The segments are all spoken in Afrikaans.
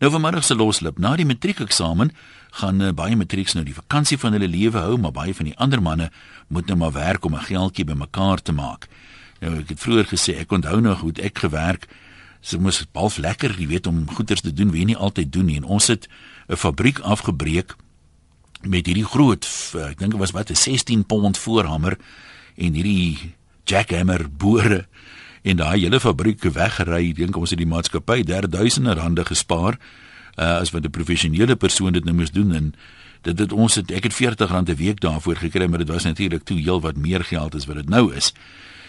Nou vanmiddag se loslip na die matriekeksamen gaan uh, baie matrieks nou die vakansie van hulle lewe hou, maar baie van die ander manne moet nou maar werk om 'n geldjie bymekaar te maak. Nou ek het vroeër gesê ek onthou nog hoe ek gewerk. Dit moes half lekker, jy weet, om goeders te doen wat jy nie altyd doen nie. En ons het 'n fabriek afgebreek met hierdie groot ek dink dit was wat 'n 16 pond voorhamer en hierdie jackhammer bore en daai hele fabriek weggery. Dink ons het die maatskappy 3000 rande gespaar uh, as wat 'n professionele persoon dit nou moes doen en dit het ons het ek het 40 rand 'n week daarvoor gekry maar dit was natuurlik toe heel wat meer geld as wat dit nou is.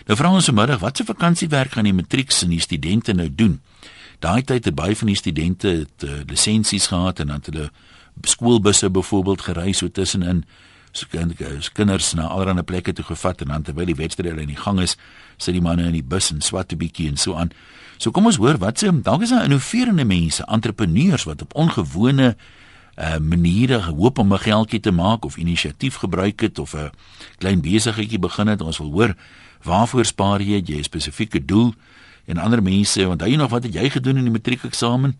Nou vra ons vanmiddag wat se vakansiewerk gaan die matrieks en die studente nou doen? Daai tyd het baie van die studente het uh, lisensies gehad en dan hulle skoolbusse byvoorbeeld gery so tussenin so kinders na allerlei plekke toe gevat en dan terwyl die wedstryd in die gang is sit die manne in die bus en swat 'n bietjie en so aan. So kom ons hoor wat se dalk is daar innoverende mense entrepreneurs wat op ongewone uh, maniere hoop om 'n geldjie te maak of inisiatief gebruik het of 'n klein besigheidjie begin het. Ons wil hoor waarvoor spaar jy? Jy spesifieke doel? En ander mense onthou jy nog wat het jy gedoen in die matriekeksamen?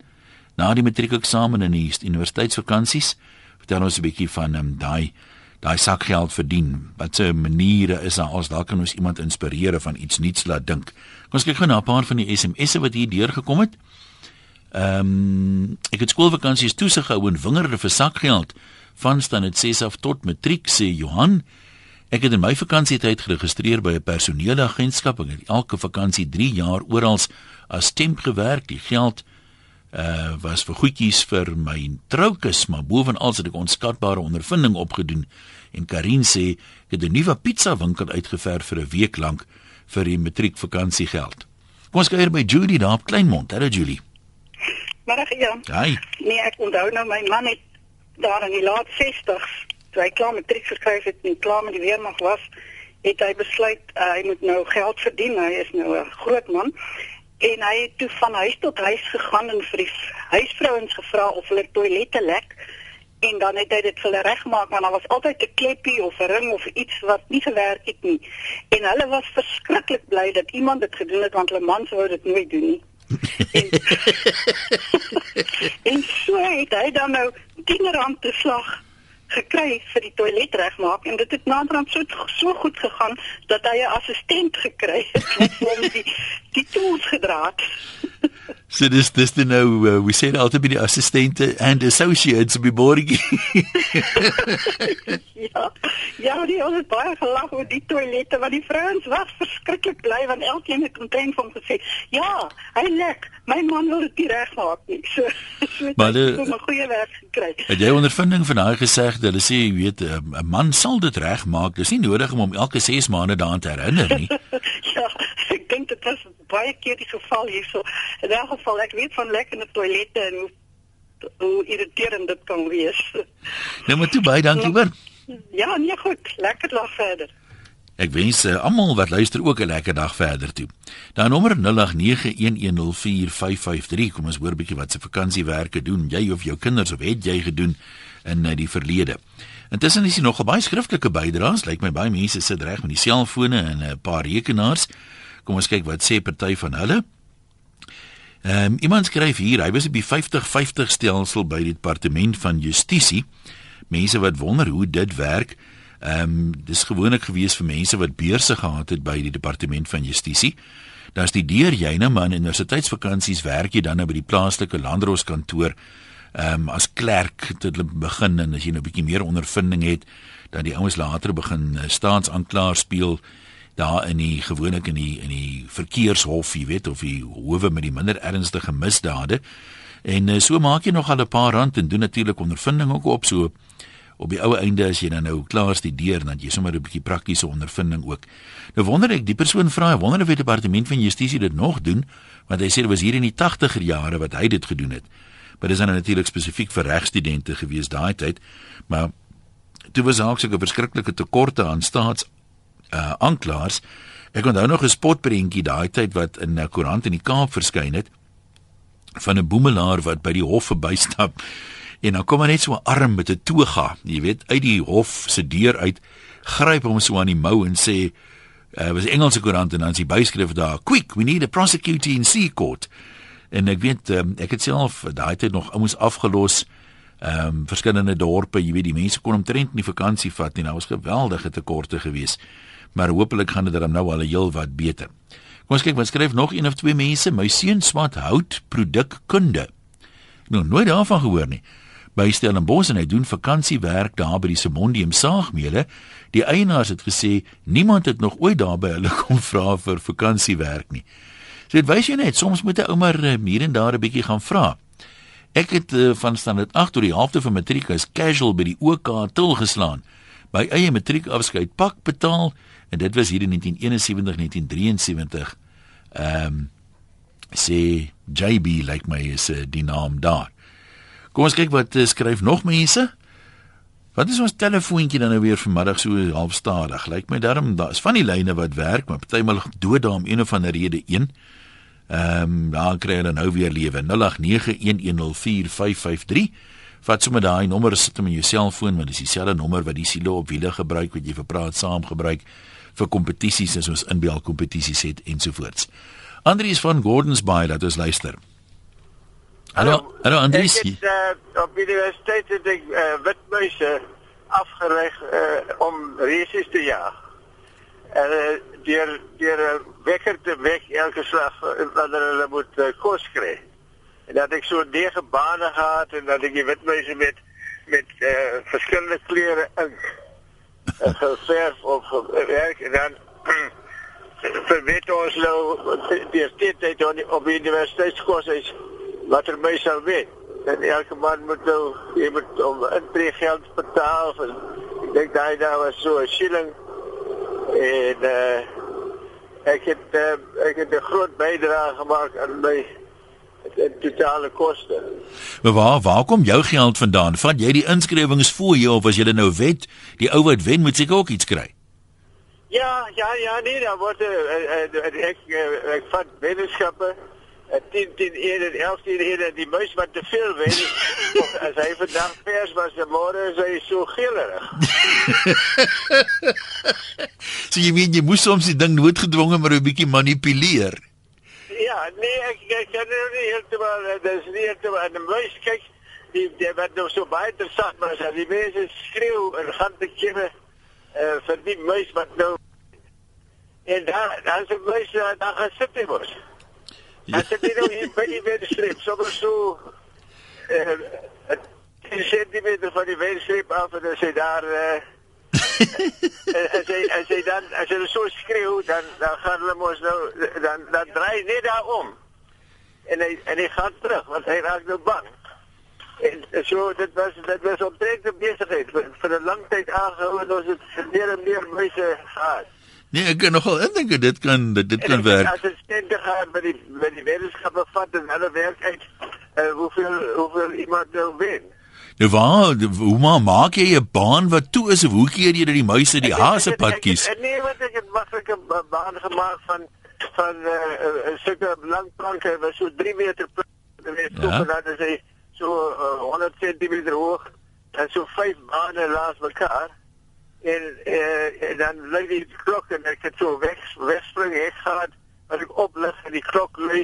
Na die matriekeksamen en die universiteitsvakansies. Vertel ons 'n bietjie van um, daai daai sakgeld verdien. Wat 'n maniere is daar as dalk kan ons iemand inspireer van iets nuuts laat dink. Kom ons kyk gou na 'n paar van die SMS'e wat hier deurgekom het. Ehm um, ek het skoolvakansies toesig gehou in wingerde vir sakgeld van dit 6 af tot matriek sê Johan. Ek het in my vakansietyd geregistreer by 'n personeelagentskap en elke vakansie 3 jaar oral as temp gewerk. Die geld uh was vir goedjies vir my troukus, maar bovenal het ek onskatbare ondervinding opgedoen. En Karin sê ek het 'n nuwe pizza winkel uitgeverf vir 'n week lank vir die matriekvakansiegeld. Kom ons kyk by Judy daar op Kleinmond. Hallo Judy. Middag Jan. Hi. Nee, ek onthou nou my man het daar in die laat 60s, toe hy klaar met matriek geskryf het en klaar met die weermag was, het hy besluit uh, hy moet nou geld verdien. Hy is nou 'n groot man en hy het toe van huis tot huis gegaan en vir die huisvrouens gevra of hulle toilette lek. En dan het hy dit vir hulle reggemaak want daar was altyd 'n kleppie of 'n ring of iets wat nie gewerk het nie. En hulle was verskriklik bly dat iemand dit gedoen het want hulle mans wou dit nooit doen nie. En, en so het hy dan nou 10 rand te slag gekry vir die toilet regmaak en dit het naderhand so so goed gegaan dat hy 'n assistent gekry het om die die tools gedra het. So dis dis die nou uh, we said altyd by die assistente and associates be boring. ja. Ja, die het baie gelag oor die toilette want die vrouens was verskriklik bly want elkeen het omtrent van gesê, "Ja, hy lek. My man wil dit regmaak nie." So so maar het hy 'n goeie werk gekry. Het jy ondervinding van daai gesegde? Hulle sê, jy weet, 'n man sal dit regmaak. Dis nie nodig om hom elke 6 maande daaraan te herinner nie. ja, dink dit was baie keer die geval hierso. In 'n geval ek weet van lekkende toilette en hoe hoe irriterend dit kan wees. Nou maar toe baie dankie hoor. Ja, nee goed, lekker dag verder. Ek wens uh, almal wat luister ook 'n lekker dag verder toe. Daai nommer 0891104553. Kom ons hoor 'n bietjie wat se vakansiewerke doen jy of jou kinders of het jy gedoen in uh, die verlede. Intussen is hier nog baie skriftelike bydraes. Lyk my baie mense sit reg met die selfone en 'n paar rekenaars. Kom ons kyk wat sê party van hulle. Ehm um, iemand skryf hier, hy was op die 50-50 stelsel by die departement van justisie. Mense wat wonder hoe dit werk. Ehm um, dis gewoonlik gewees vir mense wat beurse gehad het by die departement van justisie. Dan deur jy nou maar in universiteitsvakansies werk jy dan nou by die plaaslike landdroskantoor ehm um, as klerk tot hulle begin en as jy nou 'n bietjie meer ondervinding het, dan die ouens later begin uh, staatsanklaer speel daar in die gewoonlik in die in die verkeershof, jy weet, of die howe met die minder ernstige misdade. En uh, so maak jy nog al 'n paar rand en doen natuurlik ondervinding ook op so op die ou einde as jy dan nou klaar studeer dan jy sommer 'n bietjie praktiese ondervinding ook. Nou wonder ek, die persoon vra, wonder of die departement van justisie dit nog doen, want hy sê dit was hier in die 80er jare wat hy dit gedoen het. Maar dis dan nou natuurlik spesifiek vir regstudente gewees daai tyd. Maar toe was daar ook 'n verskriklike tekorte aan staats uh aanklaers. Ek onthou nog 'n spotprentjie daai tyd wat in 'n koerant in die Kaap verskyn het van 'n boemelaar wat by die hof verbystap en dan kom hy net so arm met 'n toga, jy weet, uit die hof se deur uit, gryp hom so aan die mou en sê uh was Engelse koerant en dan is die byskrif daar, "Quick, we need a prosecutor in sea court." En ek weet um, ek het self daai tyd nog ouens afgelos ehm um, verskillende dorpe, jy weet die mense kon omtrent nie vakansie vat nie. Daar was geweldige tekorte geweest. Maar hopelik gaan dit dan nou al heel wat beter. Kom ons kyk wat skryf nog een of twee mense. My seun swat hout produkkunde. Nou nooit daarvan gehoor nie. By Stellenbosch en hy doen vakansiewerk daar by die Simondium saagmeule. Die eienaars het gesê niemand het nog ooit daar by hulle kom vra vir vakansiewerk nie. So dit wys jy net soms moet 'n ou maar eh, hier en daar 'n bietjie gaan vra. Ek het uh, van standaard 8 tot die helfte van matriek as casual by die OK til geslaan. My eie matriekafskeid pak betaal en dit was hier in 1971 1973. Ehm um, sê JB lyk like my is uh, die naam daar. Kom ons kyk wat uh, skryf nog mense. Wat is ons telefoontjie dan nou weer vanmiddag so halfstadig? Lyk like my daarom daar is van die lyne wat werk, maar partymal dood daar om een of ander rede een. Ehm um, daar kry dan nou weer lewe 0891104553. Vat sommer daai nommer sit hom in jou selfoon want dis dieselfde nommer wat die silo op wiele gebruik wat jy vir praat saam gebruik vir kompetisies as ons inbel kompetisies het ensovoorts. Andries van Gordons Bay laat ons luister. Hallo, hallo Andries. Ek het uh, op universiteit het ek uh, witmuise afgereg uh, om resies te jaag. En uh, deur deur 'n wekker te wek elke slag wanneer hulle moet uh, kos kry. En dat ek so nege bane gehad en dat ek die witmuise met met uh, verskillende kleure ink geverf of gewerk en dan vir weet ons nou die steeds op die universiteitskos is wat er mee sal weet. En elke man moet nou jy moet om intreegeld betaal en ek dink daai daar was so 'n shilling en uh, ek het uh, ek het 'n groot bydrae gemaak aan die totale koste. Maar waar waar kom jou geld vandaan? Vat jy die inskrywings voor jou of as jy nou wet, die ou wat wen moet seker ook iets kry? Ja, ja, ja, nee, dan word uh, uh, ek uh, ek vat wetenskappe 10 10 1 en 11 10 1 die muis wat te veel weet as hy vandag vers was en môre is hy so geelerig. so jy weet jy moes soms die ding noodgedwonge maar 'n bietjie manipuleer. Ja, nee, ek ek kan nou nie heeltemal dis nie heeltemal en die muis kyk die die wat nou so baie interessant was as die mense skreeu en gaan te keer uh, vir die muis wat nou en dan dan se muis daar gesit het was. As ek nou hier by die wedstrip, so so eh uh, centimeter van die wedstrip af en dan daar eh as jy as dan as jy so skreeu dan dan gaan hulle mos nou dan dan draai net daarom. En hy en hy gaan terug want hy raak nou bang. En so dit was dit was omtrent 'n besigheid vir, vir 'n lang tyd aangehou en ons het meer en meer mense gehad. Nee, ek kan nogal indink dit kan dit, dit kan werk. As dit stende gaan by die by die wetenskappe vat en hulle werk uit uh, hoeveel hoeveel iemand nou wen. Nou waar hoe maar maak jy 'n baan wat toe is of hoe keer jy dat die muise die haase pad kies? Nee, wat ek het maklike baan gemaak van van 'n uh, uh, sulke lang planke wat so 3 meter weet toe ja. dat is so uh, 100 cm hoog en so vyf bane langs mekaar. En uh, en dan lê die klok en ek het so weg wegspring ek gaan as ek oplig en die klok lê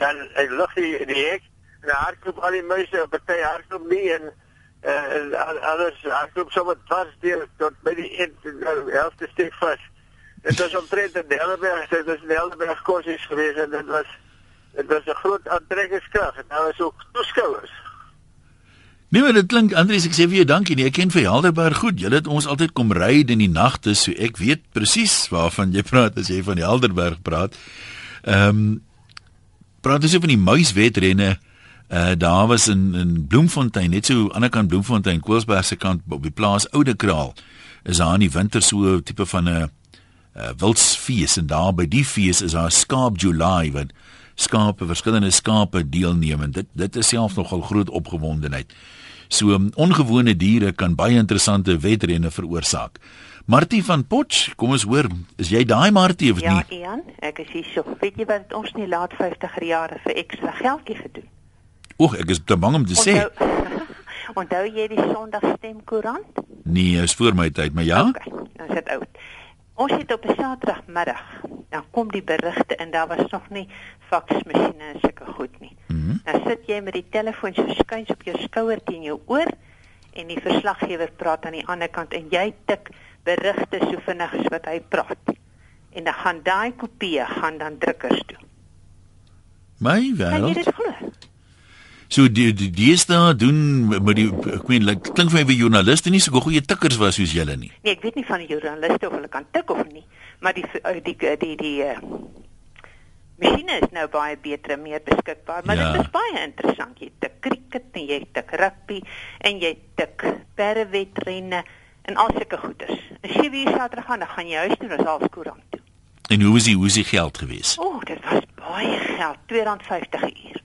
dan ek lig die die ek en hardloop al die muise op die hardloop nie en uh, en alles hardloop so wat vas deur tot by die eind helfte stuk vas. Dit was omtrent in Delberg dit was in Delberg kursus geweest en dit was dit was 'n groot aantrekkingskrag en daar was ook toeskouers Nee, maar dit klink Andries, ek sê vir jou dankie. Nee, ek ken vir Helderberg goed. Julle het ons altyd kom ry in die nagte, so ek weet presies waarvan jy praat as jy van die Helderberg praat. Ehm um, praat jy van die muiswedrenne? Uh daar was in in Bloemfontein, net so aan die ander kant Bloemfontein, Koelsberg se kant op die plaas Oude Kraal. Is daar in die winter so 'n tipe van 'n uh, wildsfees en daar by die fees is daar skaap July wat skape, verskillende skape deelneem en dit dit is self nogal groot opgewondenheid. So um, ongewone diere kan baie interessante wedrenne veroorsaak. Martie van Potch, kom ons hoor, is jy daai Martie of ja, nie? Ja, Ian, ek is hier. So. Weet jy wat ons nie laat 50er jare vir ekstra geldjie gedoen? Oek, ek is te bang om te sê. Onthou jy die Sondagstemkoerant? Nee, is voor my tyd, maar ja. Okay, dan sit oud. Ons het op 'n Saterdagmiddag, dan kom die berigte en daar was nog nie faksmasjiene en sulke goed nie. Mm Nou sit jy met die telefoon so skuins op jou skouer teen jou oor en die verslaggewer praat aan die ander kant en jy tik berigte so vinnig as wat hy praat. En dan gaan daai kopieë gaan dan drukkers toe. My wêreld. So die die deesdae doen met die ek meen like, klink vir my wie joernaliste nie so goeie tikkers was soos julle nie. Nee, ek weet nie van die joernaliste of hulle kan tik of nie, maar die eh, die die die, die uh, masjiene is nou baie beter meer beskikbaar, maar Ja. dit is baie interessant. Jy tik cricket en jy tik rugby en jy tik perdewedrenne en al sulke goeders. En 7 uur Saterdag gaan dan gaan jy huis toe al skoorant toe. En hoe is die hoe is die geld gewees? O, oh, dit was baie geld, R2.50 'n uur.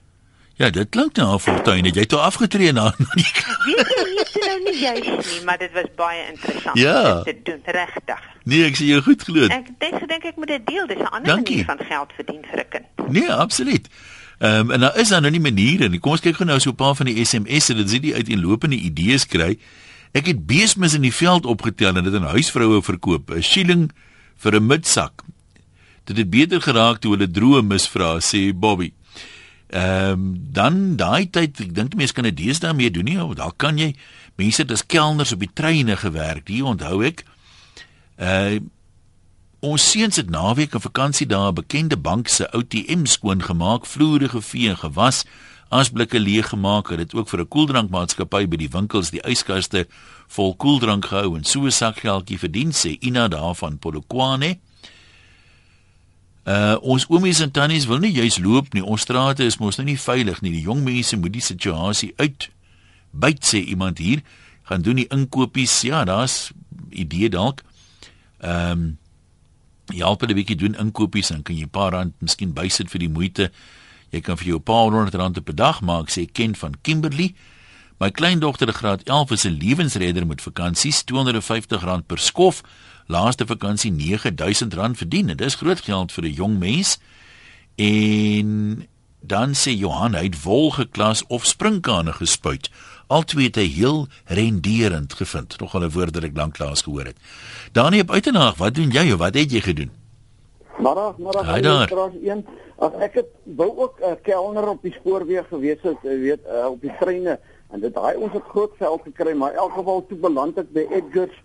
Ja, dit klink na 'n fortuin. Het jy toe afgetree na Weet jy nie dit nou nie juist nie, maar dit was baie interessant Ja. om te doen regtig. Nee, ek sê jou goed glo. Ek dink dink ek moet dit deel, dis 'n ander Dankie. manier van geld verdien vir 'n kind. Nee, absoluut. Ehm um, en daar is dan nou nie maniere nie. Kom ons kyk gou nou so 'n paar van die SMS'e dat jy die uiteenlopende idees kry. Ek het beesmis in die veld opgetel en dit aan huisvroue verkoop, 'n shilling vir 'n midsak. Dit het beter geraak toe hulle droë misvra, sê Bobby. Ehm um, dan daai tyd, ek dink mense kan dit deesdae mee doen nie, want daar kan jy mense as kelners op die treine gewerk. Hier onthou ek. Uh Ons seuns het naweek en vakansie daar 'n bekende bank se ATM skoon gemaak, vloere gevee en gewas, asblikke leeg gemaak, het dit ook vir 'n koeldrankmaatskappy by die winkels die yskaste vol koeldrank gehou en so 'n sakgeldjie verdien sê Ina daarvan Polokwane. Uh ons oomies en tannies wil nie juis loop nie. Ons strate is mos nou nie veilig nie. Die jong mense moet die situasie uit byt sê iemand hier. Gaan doen die inkopies. Ja, daar's idee dalk. Ehm um, jy help hulle 'n bietjie doen inkopies en kan jy 'n paar rand miskien bysit vir die moeite. Jy kan vir jou 'n paar honderd rand per dag maak, sê Ken van Kimberley. My kleindogter, graad 11, is 'n lewensredder met vakansies, R250 per skof. Laaste vakansie R9000 verdien. Dit is groot geld vir 'n jong mens. En dan sê Johan hy het wol geklas of sprinkane gespuit. Altwee het hy heel renderend gevind. Nog 'n woord wat ek lanklaas gehoor het. Danie op uitenaag, wat doen jy of wat het jy gedoen? Middag, middag. Hi daar. Een, as ek het wou ook 'n uh, kelner op die spoorweeg gewees het, jy weet, uh, op die treine en dit daai ons het groot geld gekry, maar in elk geval toe beland ek by Edgars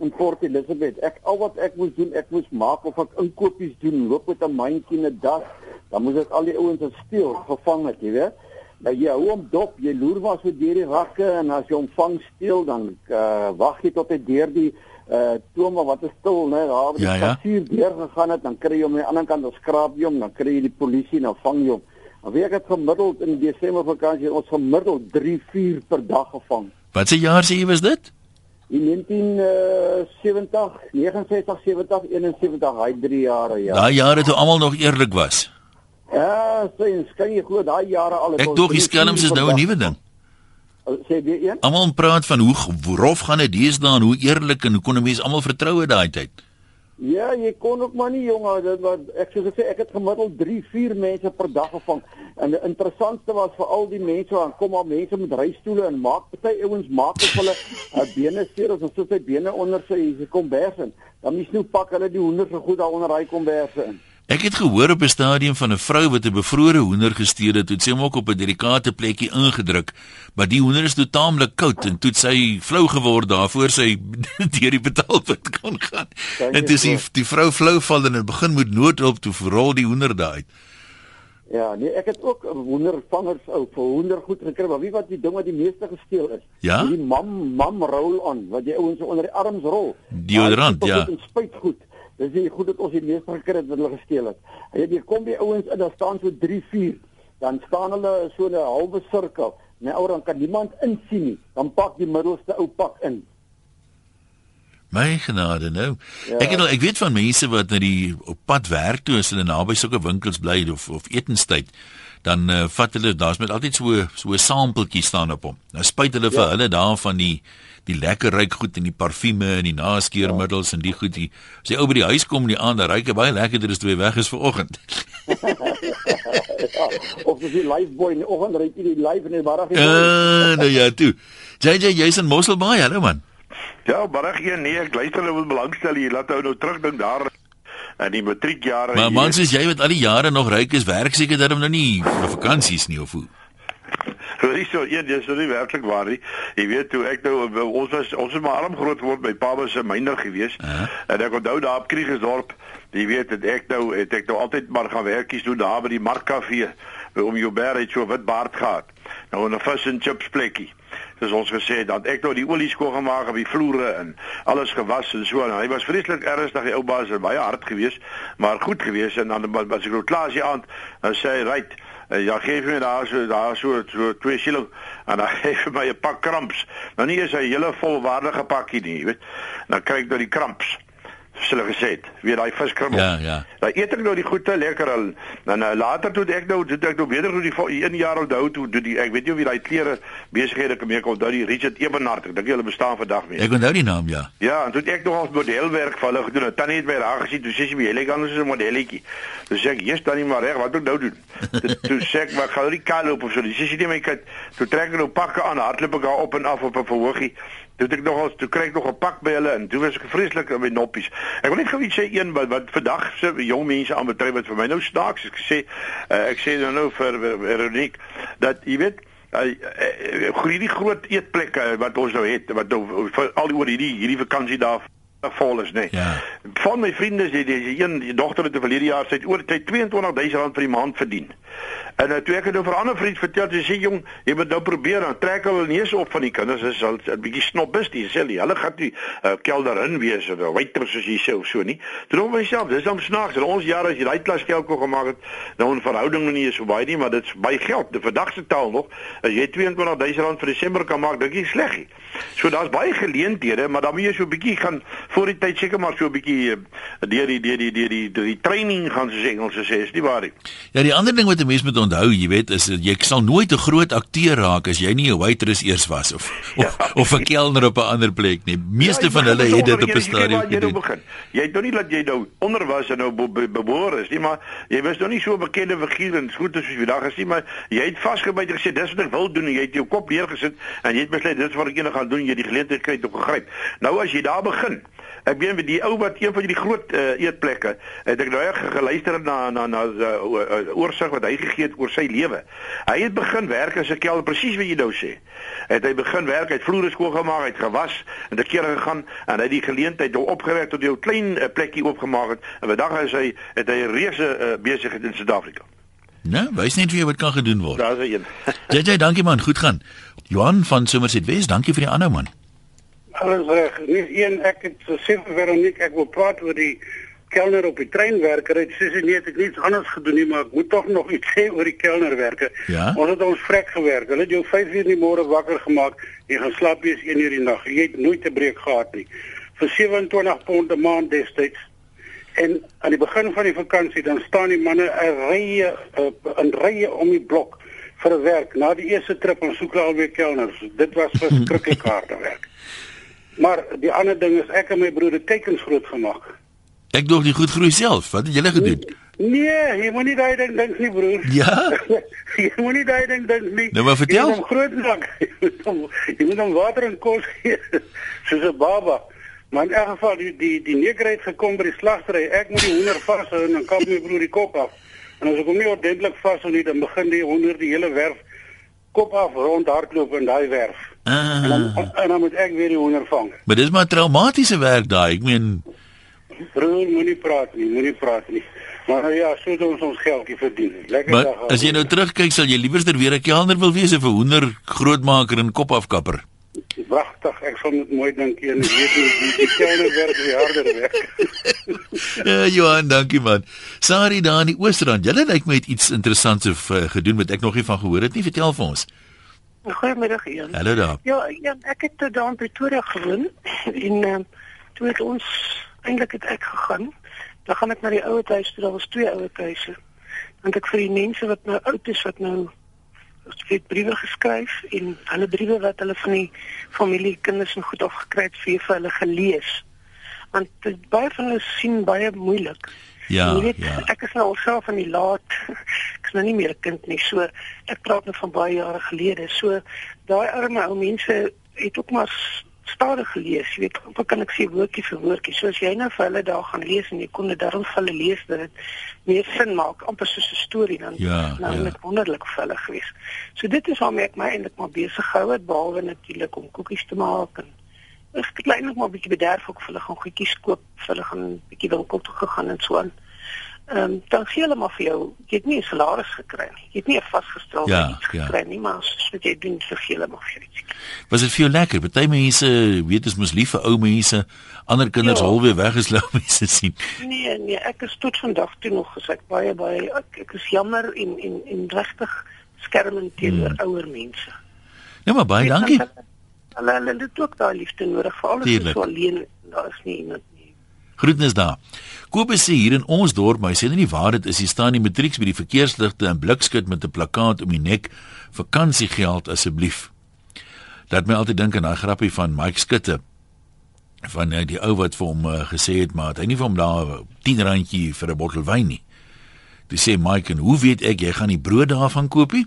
in Port Elizabeth. Ek al wat ek moes doen, ek moes maak of ek inkopies doen, loop met 'n mandjie en 'n das, dan moes ek al die ouens wat steel gevang het, jy weet. Nou jy hou hom dop, jy loer maar so deur die rakke en as jy hom vang steel dan uh, wag jy tot hy deur die uh tome wat is stil, né, daar waar die Ja, ja. passier deur gegaan het, dan kry jy hom aan die ander kant, dan skraap jy hom, dan kry jy die polisie en dan vang jy hom. Maar weet ek het gemiddeld in Desember vakansie ons gemiddeld 3, 4 per dag gevang. Wat se jaar jy was dit? In 1970, 69, 70, 71, hy 3 jare ja. Daai jare toe almal nog eerlik was. Ja, sien, kan jy glo daai jare al Ek dog die skelms is nou 'n nuwe ding. Sê weer een? Almal praat van hoe g- rof gaan dit deesdae en hoe eerlik en hoe kon 'n mens almal vertrou in daai tyd. Ja, jy kon ook maar nie jonge, dit was ek soos ek sê ek het gemiddeld 3, 4 mense per dag gevang. En die interessantste was vir al die mense wat kom maar mense met reistoele en maak party ouens maak of hulle uh, bene seer of so sy bene onder sy sy kombers in. Dan mis nou pak hulle die hoender so goed daar onder hy komberse in. Ek het gehoor op 'n stadium van 'n vrou wat 'n bevrore hoender gesteel het, het sy hom ook op 'n delikate plekkie ingedruk, maar die hoender is toe taamlik koud en toe sy flou geword daarvoor sy deur die betaalpunt kon gaan. En dis die, die vrou flou val en het begin met noodhulp toe verrol die hoender daar uit. Ja, nee, ek het ook hoendervangers ou vir hoender goed gekry, maar wie wat die ding wat die meeste gesteel is? Ja? Die mam mam roll on wat jy ouens onder die arms rol. Deodorant, Daai ja. goed en Spuit goed. Dis die goed dat ons die meeste gekry het wat hulle gesteel het. En jy kom by ouens in, daar staan so 3, 4. Dan staan hulle so 'n halwe sirkel. My ou dan kan niemand insien nie. Dan pak die middelste ou pak in. My genade nou. Ja. Ek het al ek weet van mense wat na die op pad werk toe as hulle naby sulke winkels bly of of etenstyd dan uh, vat hulle daar's met altyd so so 'n sampeltjie staan op hom. Nou spuit hulle vir Ja. hulle daar van die die lekker ryk goed en die parfume en die naskeermiddels en die goed die as jy ou by die huis kom in die aand dan ryk hy baie lekkerder as toe hy weg is vir oggend. ja, of dis die lifeboy in die oggend ry jy die life in die middag. Uh, nou ja, toe. JJ jy's in Mosselbaai, hallo man. Ja, barig een nee, ek luister hulle wil belangstel hier. Laat ou nou terugdink daar in die matriekjare. Maar man soos jy wat al die jare nog ryk is, werk seker dat hom nou nie vir vakansies nie of hoe. Dis so een dis so nie werklik waar nie. Jy weet toe ek nou ons was ons het maar arm groot geword by pa was 'n myner gewees. Uh -huh. En ek onthou daar op Kriegersdorp, jy weet het ek nou het ek nou altyd maar gaan werkies doen daar by die markkafee om jou bære het so wit baard gehad. Nou 'n fish and chips plekkie. Dis ons gesê dat ek nou die olie skoon gemaak op die vloere en alles gewas en so en hy was vreeslik ernstig die ou baas het baie hard geweest, maar goed geweest en dan was ek nou klaar sy aand en sê hy ry Uh, ja, geef my daar so daar so so twee shilling en dan gee vir my 'n pak kramps. Nou nie is hy hele volwaardige pakkie nie, weet. Dan kry ek nou die kramps hulle gesê het, weer daai viskrummel. Ja, ja. Dan eet ek nou die goeie lekker al. Dan nou, later toe ek nou toe ek nou weer toe die een jaar onthou toe toe die ek weet nie of jy daai klere besighede kom ek onthou die Richard Ebenhart. Ek dink hulle bestaan vandag meer. Ek onthou die naam, ja. Ja, en toe ek nog as modelwerk vir hulle gedoen. Tannie het my daar gesien, toe sê sy my, "Jy lyk anders as 'n modelletjie." Toe sê ek, "Jy's dan nie maar reg, wat moet nou doen?" toe sê ek, "Maar gaan jy die kaal loop of so?" Dis sê sy net my kyk, toe trek ek nou pakke aan, hardloop ek daar op en af op 'n verhoogie. Toe ek nog al toe kry ek nog 'n pak by hulle en toe was ek vreeslik met noppies. Ek wil net gou iets sê een wat wat vandag se jong mense aanbetref wat vir my nou snaaks is. Ek sê uh, ek sê nou nou vir Veronique dat jy weet uh, uh, hierdie groot eetplekke wat ons nou het wat nou al oor hierdie hierdie vakansie daar vol is nee. Ja. Van my vriende sê dis een die dogter het verlede jaar sy het oor tyd 22000 rand vir die maand verdien. En uh, toe ek het nou vir 'n ander vriend vertel, sy sê jong, jy moet nou probeer dan trek hulle neus op van die kinders is al 'n bietjie snobbis die sê hulle gaan nie uh, kelder in wees of waiter soos jy sê of so nie. Toe dink myself, dis om snaaks in ons jare as jy daai klas geld kon gemaak het, nou 'n verhouding nog nie is so baie nie, maar dit's baie geld. Die vandag se taal nog, as jy 22000 rand vir Desember kan maak, dink jy sleg nie. So daar's baie geleenthede, maar dan moet jy so 'n bietjie gaan voor die tyd seker maar so 'n bietjie deur die deur die deur die deur die training gaan soos Engels sê, is nie waar nie. Ja, die ander ding wat 'n mens moet onthou, jy weet, is jy sal nooit 'n groot akteur raak as jy nie 'n waitress eers was of of, ja. of 'n kelner op 'n ander plek nie. Meeste ja, van hulle het dit op 'n stadium gedoen. Begin. Jy het nou nie dat jy nou onder was en nou beboor is nie, maar jy was nog nie so bekende figuur en goed soos jy vandag is nie, maar jy het vasgebyt gesê dis wat ek wil doen en jy het jou kop neergesit en jy het besluit dis wat ek eendag gaan doen, jy die geleentheid kry om te gryp. Nou as jy daar begin Ek weet die ou wat een van die groot uh, eetplekke het ek nou reg geluister na na na uh, uh, oorsig wat hy gegee het oor sy lewe. Hy het begin werk as 'n kelder presies wat jy nou sê. Het hy begin werk, hy het vloere skoon gemaak, hy het gewas en te kere gegaan en hy het die geleentheid nou opgewerk tot 'n klein uh, plekkie oopgemaak het en vandag is hy het hy 'n reuse uh, besigheid in Suid-Afrika. Nou, wys net wie wat kan gedoen word. Daar's een. JJ, dankie man, goed gaan. Johan van Somerset West, dankie vir die aanhou man. Alles reg. Dis een ek het gesê vir Veronique ek wil praat oor die kelner op die treinwerker. Dit sê sy nee, ek het niks anders gedoen nie, maar ek moet tog nog iets sê oor die kelnerwerker. Ja? Ons het ons vrek gewerk. Hulle het jou 5 uur in die môre wakker gemaak en gaan slaap eers 1 uur die nag. Jy het nooit 'n breek gehad nie. Vir 27 pond 'n maand destyds. En aan die begin van die vakansie dan staan die manne 'n rye in rye om die blok vir werk. Na die eerste trip ons soek al weer kelners. Dit was verskriklik harde werk. Maar die ander ding is ek en my broer het tekens groot gemaak. Ek dink jy goed groei self. Wat het julle gedoen? Nee, jy moenie daai ding dink nie, broer. Ja. jy moenie daai ding dink nie. Nou maar vertel. Jy moet groot maak. jy moet hom water en kos gee soos 'n baba. Maar in elk geval die die die neger het gekom by die slagtery. Ek moet die hoender vashou en dan kap my broer die kop af. En as ek hom nie ordentlik vashou nie, dan begin die hoender die hele werf kop af rond hardloop in daai werf. Ah. En, dan, en dan moet ek weer die hoender vang. Maar dis maar traumatiese werk daai. Ek meen Broer, moenie praat nie, moenie praat nie. Maar nou ja, so het ons ons geldjie verdien. Lekker maar dag. as jy nou terugkyk, sal jy liewerster weer 'n kelner wil wees of 'n hoender grootmaker en kop afkapper. Pragtig. Ek sal net mooi dink en ek weet nie die, die kelner werk die harder werk. ja, Johan, dankie man. Sari daar in die Oostrand. Julle lyk my het iets interessants of, uh, gedoen wat ek nog nie van gehoor het nie. Vertel vir ons. Goeiemiddag Ian. Hallo daar. Ja, ja, ek het toe daar in Pretoria gewoon en uh, toe het ons eintlik het ek gegaan. Dan gaan ek na die ouer huis toe. Daar was twee ouer huise. Want ek vir die mense wat nou oud is wat nou het briewe geskryf en hulle briewe wat hulle van die familie kinders en goed afgekry het vir vir hulle gelees. Want dit, baie van hulle sien baie moeilik. Ja, Jy weet, ja. Ek is nou alself van die laat. Ek is nou nie meer 'n kind nie. So ek praat nou van baie jare gelede. So daai arme ou mense het ook maar stadig gelees. Jy weet, amper kan ek sê woordjie vir woordjie. So as jy nou vir hulle daar gaan lees en jy kon dit daarom vir hulle lees dat dit meer sin maak, amper soos 'n storie dan Ja, dan ja. het wonderlik vir hulle gewees. So dit is waarmee ek my eintlik maar besig gehou het behalwe natuurlik om koekies te maak en ek het eintlik maar 'n bietjie bederf ook vir hulle gaan goedjies koop, vir hulle gaan 'n bietjie winkel toe gegaan en so aan. Ehm um, dan gee hulle maar vir jou, jy het nie 'n salaris gekry nie. Jy het nie 'n vasgestelde Ja, iets ja. gekry nie, maar soos wat jy doen, so gee hulle maar vir iets. Was dit vir jou lekker? Party mense weet is mos lief vir ou mense, ander kinders Ja. halwe weg is lou mense sien. Nee, nee, ek is tot vandag toe nog gesê baie baie ek, ek is jammer en en en regtig skermend teenoor Hmm. ouer mense. Ja, maar baie Weet, dankie. Hulle hulle hulle het ook daai liefde nodig alles Tuurlik. is so alleen, daar is nie iemand nie. Groetnis daar. Kobus sê hier in ons dorp, hy sê nie waar dit is, hier staan die matrieks by die verkeersligte en blikskut met 'n plakkaat om die nek, vakansiegeld asseblief. Laat my altyd dink aan daai grappie van Mike Skutte van uh, die ou wat vir hom uh, gesê het maar hy nie vir hom daar 10 randjie vir 'n bottel wyn nie. Toe sê Mike en hoe weet ek jy gaan die brood daarvan koop nie?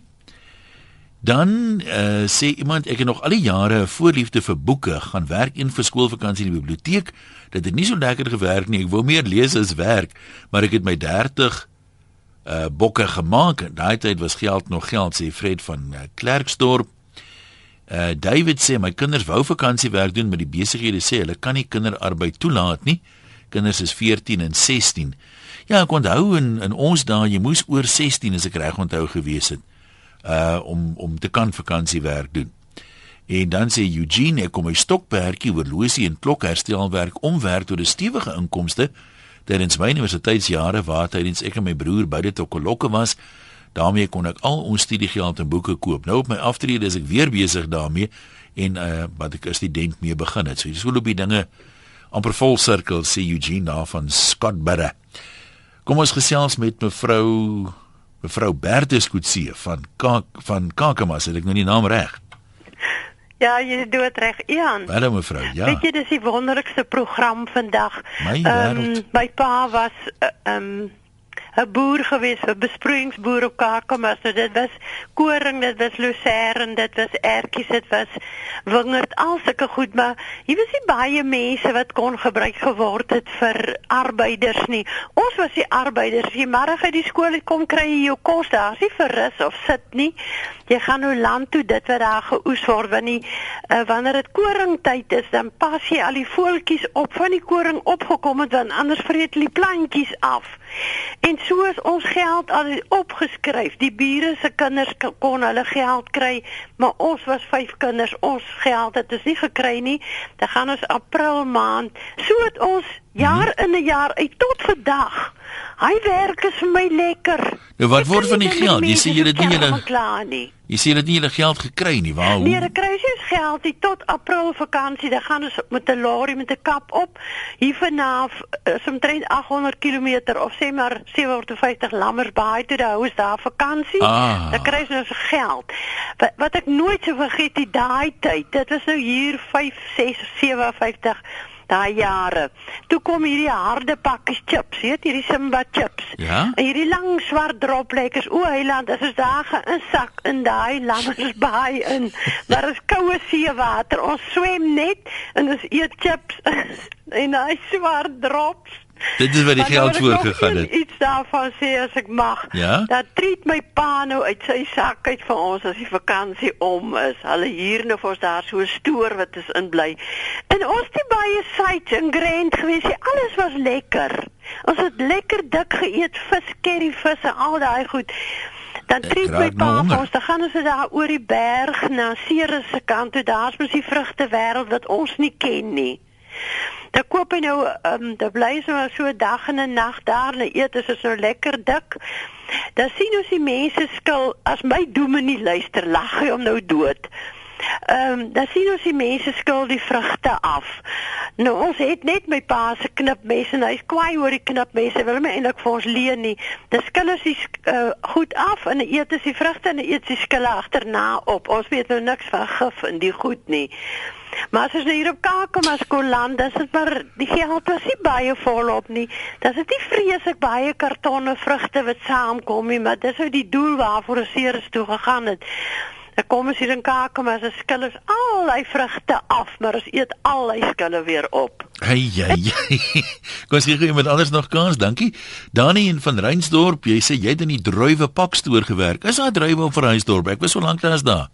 Dan uh, sê iemand ek het nog al die jare 'n voorliefde vir boeke, gaan werk in vir skoolvakansie in die biblioteek. Dit het nie so lekker gewerk nie. Ek wou meer lees as werk, maar ek het my 30 uh bokke gemaak. Daai tyd was geld nog geld, sê Fred van uh, Klerksdorp. Uh David sê my kinders wou vakansiewerk doen, maar die besighede sê hulle kan nie kinderarbeid toelaat nie. Kinders is 14 en 16. Ja, ek onthou in in ons dae jy moes oor 16 as ek reg onthou gewees het uh om om te kan vakansiewerk doen. En dan sê Eugene ek kom my stokperdjie horlosie en klokherstelwerk omwerk tot 'n stewige inkomste tydens my universiteitsjare waar tydens ek en my broer beide tokkelokke was. daarmee kon ek al ons studiegeld en boeke koop. Nou op my aftrede is ek weer besig daarmee en uh wat ek as student mee begin het. So dis hoe loop die dinge amper vol sirkel sê Eugene daar van Scottburgh. Kom ons gesels met mevrou mevrou Bertus Kutse van Kak van Kakamas, het ek nou die naam reg? Ja, jy is doodreg, Ian. Hallo mevrou. Ja. Weet jy dis die wonderlikste program vandag. My Ehm, wêreld. my pa was eh, ehm 'n boer gewees, 'n besproeiingsboer op Kakamas. So dit was koring, dit was lucerne, dit was ertjies, dit was wingerd, al sulke goed, maar hier was nie baie mense wat kon gebruik geword het vir arbeiders nie. Ons was die arbeiders. Jy môre uit die skool kom kry jy jou kos daar, is nie vir rus of sit nie. Jy gaan nou land toe dit wat daar geoes word wanneer uh, wanneer dit koringtyd is, dan pas jy al die voeltjies op van die koring opgekom het want anders vreet die plantjies af. En so is ons geld al opgeskryf. Die bure se kinders kon hulle geld kry, maar ons was vyf kinders. Ons geld het ons nie gekry nie. Dan gaan ons April maand. So het ons jaar in 'n jaar uit tot vandag. Hy werk is vir my lekker. Nou wat Ek word van die geld? Jy sê jy het nie julle klaar nie. jy sê jy het nie julle geld gekry nie. Waar hoe? Nee, die kruisies geld die tot April vakansie, dan gaan ons met 'n lorry met 'n kap op. Hier vanaf is omtrent 800 km of sê maar 750 Lammersbaai toe, daar is daar vakansie. Ah. Dan kry jy se geld. Wat, wat ek nooit sou vergeet die daai tyd. Dit was nou hier 5, 6, 57 daai jare. Toe kom hierdie harde pakkies chips, weet hierdie Simba chips. Ja? En hierdie lang swart droplekkers. O, Heiland, as ons daar geinsak in daai lammersbaai in. Maar is koue seewater. Ons swem net en ons eet chips en daai swart drops. Dit is waar die geld nou voorgegaan het. Iets daarvan sê as ek mag. Ja? Dat treat my pa nou uit sy sak uit vir ons as die vakansie om is. Hulle hier nou vir ons daar so 'n stoor wat is in bly. En ons het baie sites in Grand gewees. Alles was lekker. Ons het lekker dik geëet, vis, curryvis en al daai goed. Dan Ek treat my nou pa vir ons, dan gaan ons daar oor die berg na Ceres se kant toe. Daar's mos die vrugte wêreld wat ons nie ken nie. Dan koop hy nou ehm um, dan bly maar so 'n dag en 'n nag daar en eet is dit nou lekker dik. Dan sien ons die mense skil as my dominee luister lag hy om nou dood. Ehm um, dan sien ons die mense skil die vrugte af. Nou ons het net my pa se knipmes en hy's kwaai oor die knipmes. Hy wil hom eintlik vir ons leen nie. Dan skil ons die uh, goed af en eet ons die vrugte en eet sy skille agterna op. Ons weet nou niks van gif in die goed nie. Maar as ons nou hier op Kakamas kon land, dis dit maar die geld was nie baie volop nie. Dis dit nie vreeslik baie kartonne vrugte wat saamkom nie, maar dis ou die doel waarvoor ons seers toe gegaan het. Dan kom ons hier in Kakamas, se skil is al hy vrugte af, maar ons eet al hy skille weer op. Hey jy. Kom ons gee iemand anders nog kans. Dankie. Dani in van Reinsdorp, jy sê jy het in die druiwe pakstoor gewerk. Is daar druiwe op Reinsdorp? Ek was so lank daar as daar.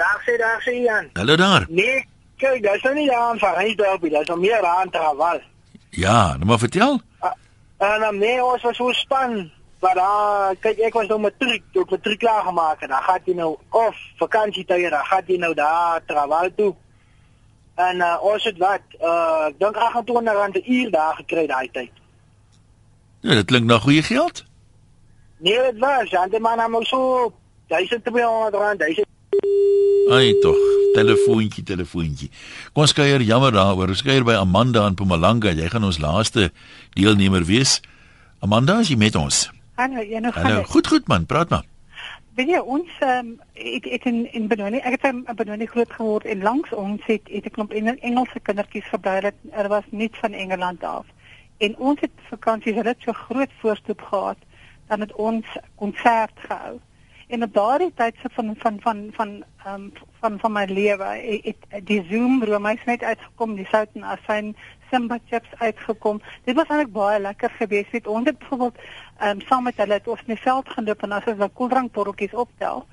Daar sê daar sê Jan. Hallo daar. Nee, kyk, daar is nou nie daar van Reinsdorp, daar is nog meer aan Traval. Ja, nou maar vertel. En dan nee, ons was so span Maar dan kyk ek was nou matriek, toe ek matriek klaar gemaak het, dan gaan jy nou of vakansietye, dan gaan jy nou daar travel toe. En uh, ons het wat, uh dink 28 rand 'n uur daar gekry daai tyd. Ja, dit klink na goeie geld. Nee, dit was, ja, dit maar nou so 1200 rand, 1000 Ai tog, telefoontjie, telefoontjie. Kom ons kuier jammer daaroor. Ons kuier by Amanda in Mpumalanga. Jy gaan ons laaste deelnemer wees. Amanda, is jy met ons? Hallo, jy nog Hallo. Goed, goed man, praat maar. Weet jy ons ehm um, het, het in in Benoni, ek het in Benoni groot geword en langs ons het het 'n klomp Engelse kindertjies gebly dat er was niet van Engeland af. En ons het vakansies het so groot voorstoep gehad dan het ons konsert gehou. En op daardie tyd se van van van van ehm um, van van my lewe het, het die Zoom roomys net uitgekom, die sout en asyn Simba chips uitgekom. Dit was eintlik baie lekker geweest. Het ons het byvoorbeeld ehm um, saam met hulle het ons in die veld geloop en as ons daai koeldrankbotteltjies optel,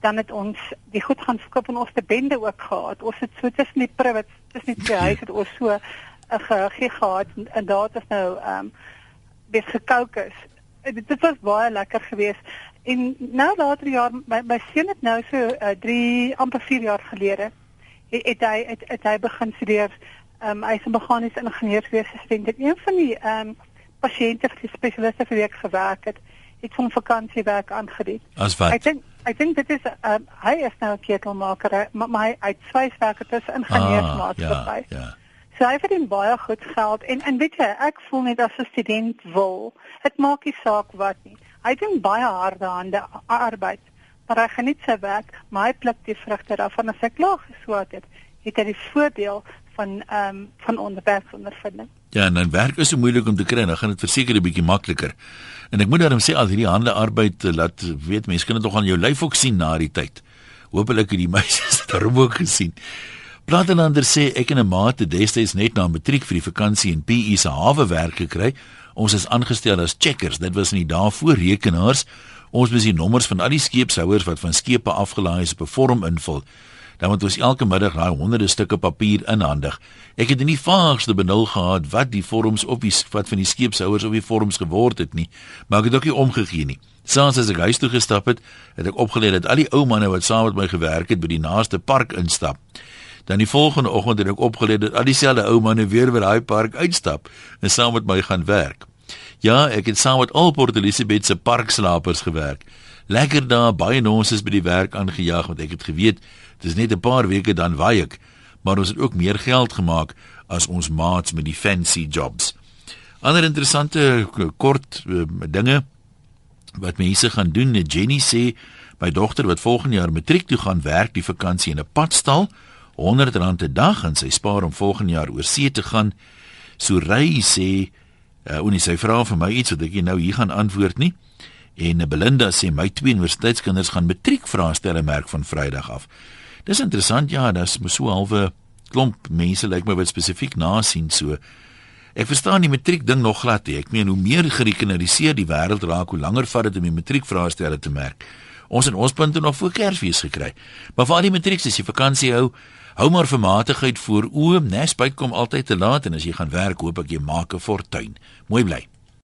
dan het ons die goed gaan verkoop en ons te bende ook gehad. Ons het so tussen die private, tussen die twee huise het ons so 'n uh, gegee gehad en, en daar het ons nou ehm um, bes gekookus. Dit was baie lekker geweest. En nou later jaar my my seun het nou so 3 uh, amper 4 jaar gelede het, het hy het, het hy begin studeer ehm um, hy is 'n meganiese ingenieurswese student. Dit een van die ehm um, pasiënte vir die spesialiste vir wie ek gewerk het, het van vakansiewerk aangebied. As wat? Ek dink ek dink dit is um, hy is nou 'n ketelmaker, maar my uit swyswerk het is ingenieursmaatskappy. Ah, ja, ja. So hy verdien baie goed geld en en weet jy, ek voel net as 'n student wil, dit maak nie saak wat nie. Hy doen baie harde hande arbeid, maar hy geniet sy werk, maar hy pluk die vrugte daarvan as hy klaar geswaat het. Het hy die voordeel van ehm um, van onderwerpsondervinding. Ja, en dan werk is so moeilik om te kry, dan gaan dit verseker 'n bietjie makliker. En ek moet daarom sê al hierdie hande arbeid eh, laat weet mense kan dit tog aan jou lyf ook sien na die tyd. Hoopelik het die meisies dit ook gesien. Platelander sê ek en 'n maat het destyds net na matriek vir die vakansie in PE se hawe werk gekry. Ons is aangestel as checkers. Dit was in die dae voor rekenaars. Ons moes die nommers van al die skeepshouers wat van skepe afgelaai is op 'n vorm invul dan moet ons elke middag daai honderde stukke papier inhandig. Ek het nie vaagste benul gehad wat die vorms op die wat van die skeepshouers op die vorms geword het nie, maar ek het ook nie omgegee nie. Saans as ek huis toe gestap het, het ek opgeleer dat al die ou manne wat saam met my gewerk het by die naaste park instap. Dan die volgende oggend het ek opgeleer dat al dieselfde ou manne weer by daai park uitstap en saam met my gaan werk. Ja, ek het saam met al Port Elizabeth se parkslapers gewerk. Lekker daar baie nonsens by die werk aangejaag want ek het geweet Dis net 'n paar weke dan waai ek, maar ons het ook meer geld gemaak as ons maats met die fancy jobs. Ander interessante kort uh, dinge wat mense gaan doen. Jenny sê my dogter wat volgende jaar matriek toe gaan werk die vakansie in 'n padstal, R100 'n dag en sy spaar om volgende jaar oor see te gaan. So ry sê uh, en sy vra vir my iets wat ek nou hier gaan antwoord nie. En Belinda sê my twee universiteitskinders gaan matriek vraestelle merk van Vrydag af. Dis interessant ja, dis so halwe klomp mense lyk like my wat spesifiek nasien so. Ek verstaan die matriek ding nog glad nie. Ek meen hoe meer gerekenariseer die wêreld raak, hoe langer vat dit om die matriek vraestelle te merk. Ons het ons punte nog voor Kersfees gekry. Maar vir al die matrieks as jy vakansie hou, hou maar vermatigheid voor oë. Nesbyt kom altyd te laat en as jy gaan werk, hoop ek jy maak 'n fortuin. Mooi bly.